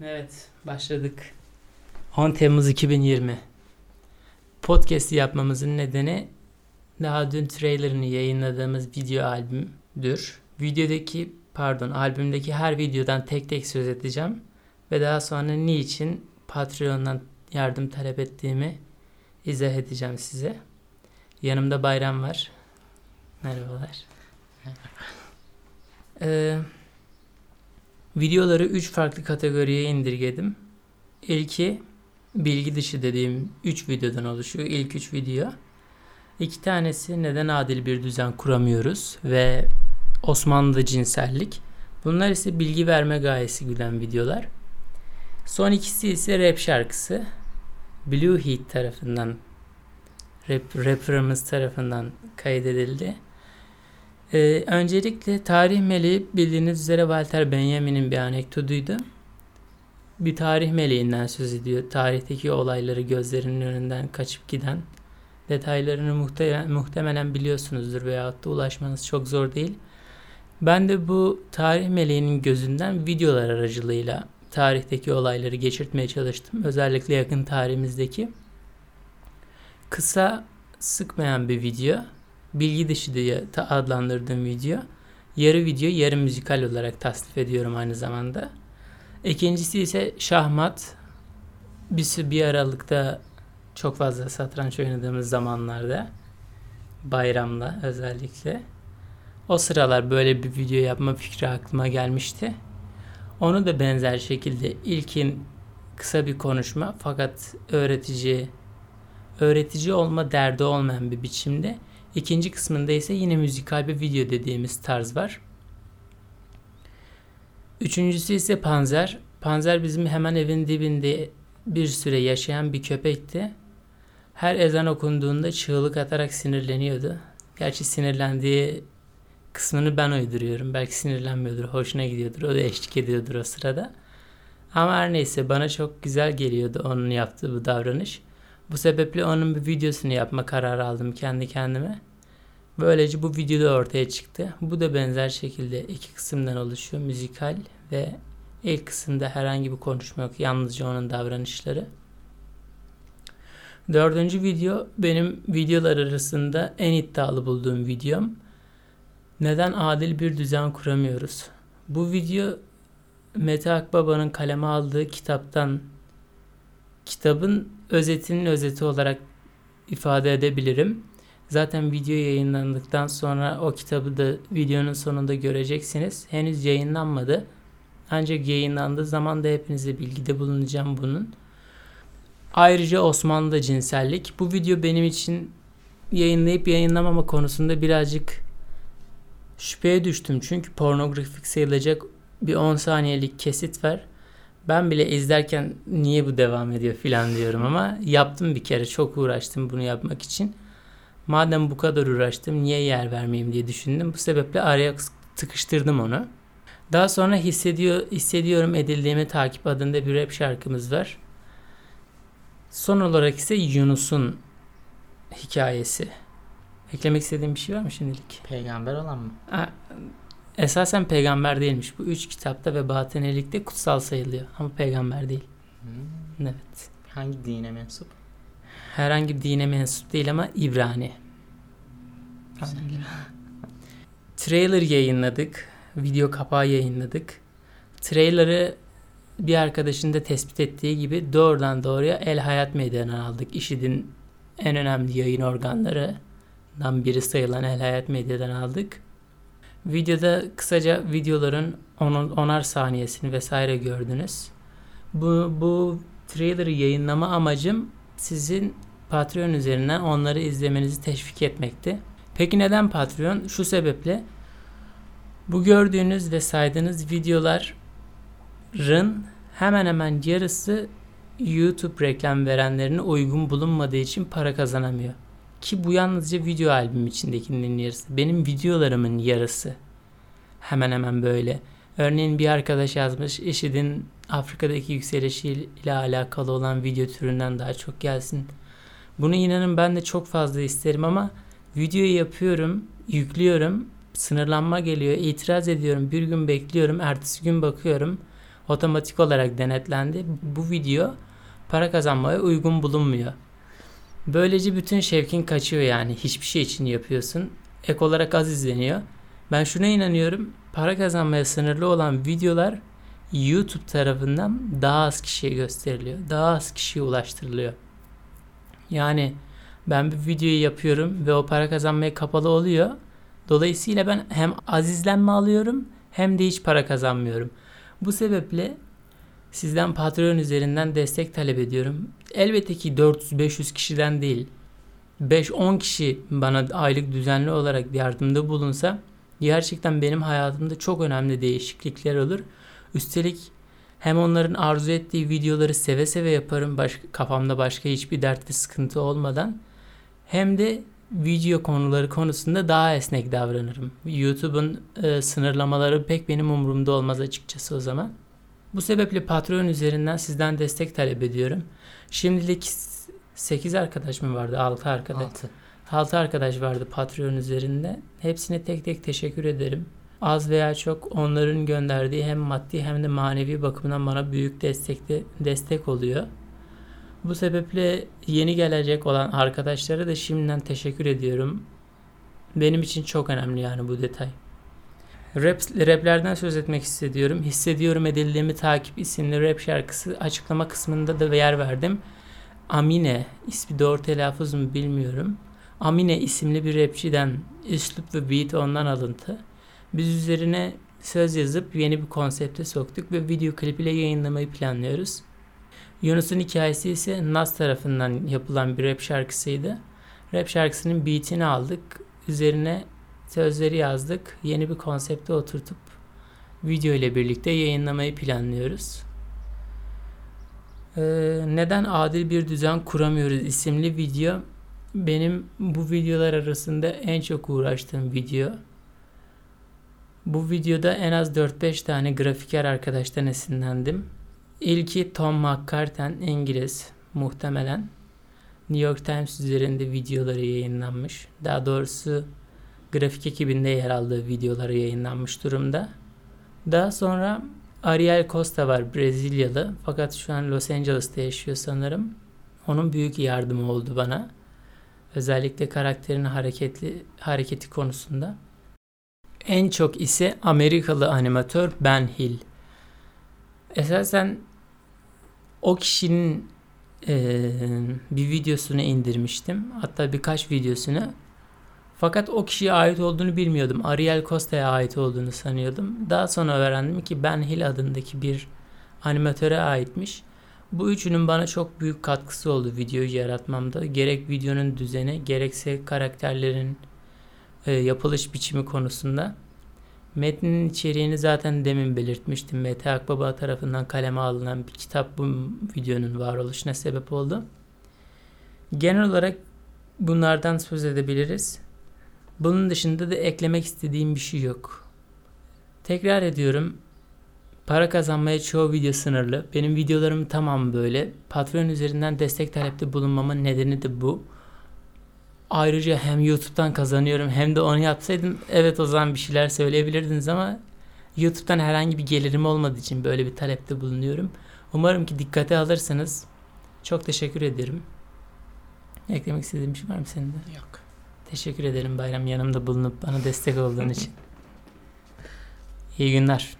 Evet, başladık. 10 Temmuz 2020. Podcast yapmamızın nedeni daha dün trailerını yayınladığımız video albümdür. Videodaki, pardon, albümdeki her videodan tek tek söz edeceğim ve daha sonra niçin Patreon'dan yardım talep ettiğimi izah edeceğim size. Yanımda Bayram var. Merhabalar. Ee, videoları 3 farklı kategoriye indirgedim. İlki bilgi dışı dediğim 3 videodan oluşuyor. İlk 3 video. İki tanesi neden adil bir düzen kuramıyoruz ve Osmanlı cinsellik. Bunlar ise bilgi verme gayesi güden videolar. Son ikisi ise rap şarkısı. Blue Heat tarafından rap, rapperımız tarafından kaydedildi. Ee, öncelikle tarih meleği bildiğiniz üzere Walter Benjamin'in bir anekdotuydu. Bir tarih meleğinden söz ediyor. Tarihteki olayları gözlerinin önünden kaçıp giden. Detaylarını muhtemelen, muhtemelen biliyorsunuzdur veyahut da ulaşmanız çok zor değil. Ben de bu tarih meleğinin gözünden videolar aracılığıyla tarihteki olayları geçirtmeye çalıştım. Özellikle yakın tarihimizdeki. Kısa, sıkmayan bir video bilgi dışı diye adlandırdığım video. Yarı video, yarı müzikal olarak tasnif ediyorum aynı zamanda. İkincisi ise şahmat. Bir, bir aralıkta çok fazla satranç oynadığımız zamanlarda bayramda özellikle. O sıralar böyle bir video yapma fikri aklıma gelmişti. Onu da benzer şekilde ilkin kısa bir konuşma fakat öğretici öğretici olma derdi olmayan bir biçimde İkinci kısmında ise yine müzikal bir video dediğimiz tarz var. Üçüncüsü ise Panzer. Panzer bizim hemen evin dibinde bir süre yaşayan bir köpekti. Her ezan okunduğunda çığlık atarak sinirleniyordu. Gerçi sinirlendiği kısmını ben uyduruyorum. Belki sinirlenmiyordur, hoşuna gidiyordur. O da eşlik ediyordur o sırada. Ama her neyse bana çok güzel geliyordu onun yaptığı bu davranış. Bu sebeple onun bir videosunu yapma kararı aldım kendi kendime. Böylece bu video da ortaya çıktı. Bu da benzer şekilde iki kısımdan oluşuyor. Müzikal ve ilk kısımda herhangi bir konuşma yok. Yalnızca onun davranışları. Dördüncü video benim videolar arasında en iddialı bulduğum videom. Neden adil bir düzen kuramıyoruz? Bu video Mete Akbaba'nın kaleme aldığı kitaptan kitabın özetinin özeti olarak ifade edebilirim. Zaten video yayınlandıktan sonra o kitabı da videonun sonunda göreceksiniz. Henüz yayınlanmadı. Ancak yayınlandığı zaman da hepinize bilgide bulunacağım bunun. Ayrıca Osmanlı cinsellik. Bu video benim için yayınlayıp yayınlamama konusunda birazcık şüpheye düştüm. Çünkü pornografik sayılacak bir 10 saniyelik kesit var. Ben bile izlerken niye bu devam ediyor filan diyorum ama yaptım bir kere. Çok uğraştım bunu yapmak için. Madem bu kadar uğraştım niye yer vermeyeyim diye düşündüm. Bu sebeple araya tıkıştırdım onu. Daha sonra hissediyor, hissediyorum edildiğimi takip adında bir rap şarkımız var. Son olarak ise Yunus'un hikayesi. Eklemek istediğim bir şey var mı şimdilik? Peygamber olan mı? Ha, esasen peygamber değilmiş. Bu üç kitapta ve batınilikte kutsal sayılıyor. Ama peygamber değil. Hmm. Evet. Hangi dine mensup? herhangi bir dine mensup değil ama İbrani. Trailer yayınladık. Video kapağı yayınladık. Trailer'ı bir arkadaşın da tespit ettiği gibi doğrudan doğruya El Hayat Medya'dan aldık. İşidin en önemli yayın organlarından biri sayılan El Hayat Medya'dan aldık. Videoda kısaca videoların onun onar saniyesini vesaire gördünüz. Bu, bu trailer'ı yayınlama amacım sizin Patreon üzerinden onları izlemenizi teşvik etmekti. Peki neden Patreon? Şu sebeple bu gördüğünüz ve saydığınız videoların hemen hemen yarısı YouTube reklam verenlerine uygun bulunmadığı için para kazanamıyor. Ki bu yalnızca video albüm içindekinin yarısı. Benim videolarımın yarısı. Hemen hemen böyle. Örneğin bir arkadaş yazmış IŞİD'in Afrika'daki yükselişiyle alakalı olan video türünden daha çok gelsin. Bunu inanın ben de çok fazla isterim ama videoyu yapıyorum, yüklüyorum, sınırlanma geliyor, itiraz ediyorum, bir gün bekliyorum, ertesi gün bakıyorum. otomatik olarak denetlendi. Bu video para kazanmaya uygun bulunmuyor. Böylece bütün şevkin kaçıyor yani. Hiçbir şey için yapıyorsun. Ek olarak az izleniyor. Ben şuna inanıyorum. Para kazanmaya sınırlı olan videolar YouTube tarafından daha az kişiye gösteriliyor. Daha az kişiye ulaştırılıyor. Yani ben bir videoyu yapıyorum ve o para kazanmaya kapalı oluyor. Dolayısıyla ben hem az izlenme alıyorum hem de hiç para kazanmıyorum. Bu sebeple sizden Patreon üzerinden destek talep ediyorum. Elbette ki 400-500 kişiden değil. 5-10 kişi bana aylık düzenli olarak yardımda bulunsa gerçekten benim hayatımda çok önemli değişiklikler olur. Üstelik hem onların arzu ettiği videoları seve seve yaparım başka, kafamda başka hiçbir dert ve sıkıntı olmadan. Hem de video konuları konusunda daha esnek davranırım. YouTube'un e, sınırlamaları pek benim umurumda olmaz açıkçası o zaman. Bu sebeple Patreon üzerinden sizden destek talep ediyorum. Şimdilik 8 arkadaş mı vardı? 6 arkadaş. 6. 6 arkadaş vardı Patreon üzerinde. Hepsine tek tek teşekkür ederim. Az veya çok onların gönderdiği hem maddi hem de manevi bakımdan bana büyük destekte destek oluyor. Bu sebeple yeni gelecek olan arkadaşlara da şimdiden teşekkür ediyorum. Benim için çok önemli yani bu detay. Rap, raplerden söz etmek istiyorum. Hissediyorum edildiğimi takip isimli rap şarkısı açıklama kısmında da yer verdim. Amine ismi doğru telaffuz mu bilmiyorum. Amine isimli bir rapçiden üslup ve beat ondan alıntı. Biz üzerine söz yazıp yeni bir konsepte soktuk ve video klipiyle yayınlamayı planlıyoruz. Yunus'un hikayesi ise Nas tarafından yapılan bir rap şarkısıydı. Rap şarkısının beatini aldık. Üzerine sözleri yazdık. Yeni bir konsepte oturtup video ile birlikte yayınlamayı planlıyoruz. Ee, neden adil bir düzen kuramıyoruz isimli video benim bu videolar arasında en çok uğraştığım video. Bu videoda en az 4-5 tane grafiker arkadaştan esinlendim. İlki Tom McCartan İngiliz muhtemelen. New York Times üzerinde videoları yayınlanmış. Daha doğrusu grafik ekibinde yer aldığı videoları yayınlanmış durumda. Daha sonra Ariel Costa var Brezilyalı fakat şu an Los Angeles'ta yaşıyor sanırım. Onun büyük yardımı oldu bana. Özellikle karakterin hareketli hareketi konusunda. En çok ise Amerikalı animatör Ben Hill. Esasen o kişinin e, bir videosunu indirmiştim. Hatta birkaç videosunu. Fakat o kişiye ait olduğunu bilmiyordum. Ariel Costa'ya ait olduğunu sanıyordum. Daha sonra öğrendim ki Ben Hill adındaki bir animatöre aitmiş. Bu üçünün bana çok büyük katkısı oldu videoyu yaratmamda. Gerek videonun düzeni gerekse karakterlerin e, yapılış biçimi konusunda. Metnin içeriğini zaten demin belirtmiştim. Mete Akbaba tarafından kaleme alınan bir kitap bu videonun varoluşuna sebep oldu. Genel olarak bunlardan söz edebiliriz. Bunun dışında da eklemek istediğim bir şey yok. Tekrar ediyorum. Para kazanmaya çoğu video sınırlı. Benim videolarım tamam böyle. Patreon üzerinden destek talepte bulunmamın nedeni de bu. Ayrıca hem YouTube'dan kazanıyorum hem de onu yapsaydım evet o zaman bir şeyler söyleyebilirdiniz ama YouTube'dan herhangi bir gelirim olmadığı için böyle bir talepte bulunuyorum. Umarım ki dikkate alırsınız. Çok teşekkür ederim. Eklemek istediğim bir şey var mı senin de? Yok. Teşekkür ederim Bayram yanımda bulunup bana destek olduğun için. İyi günler.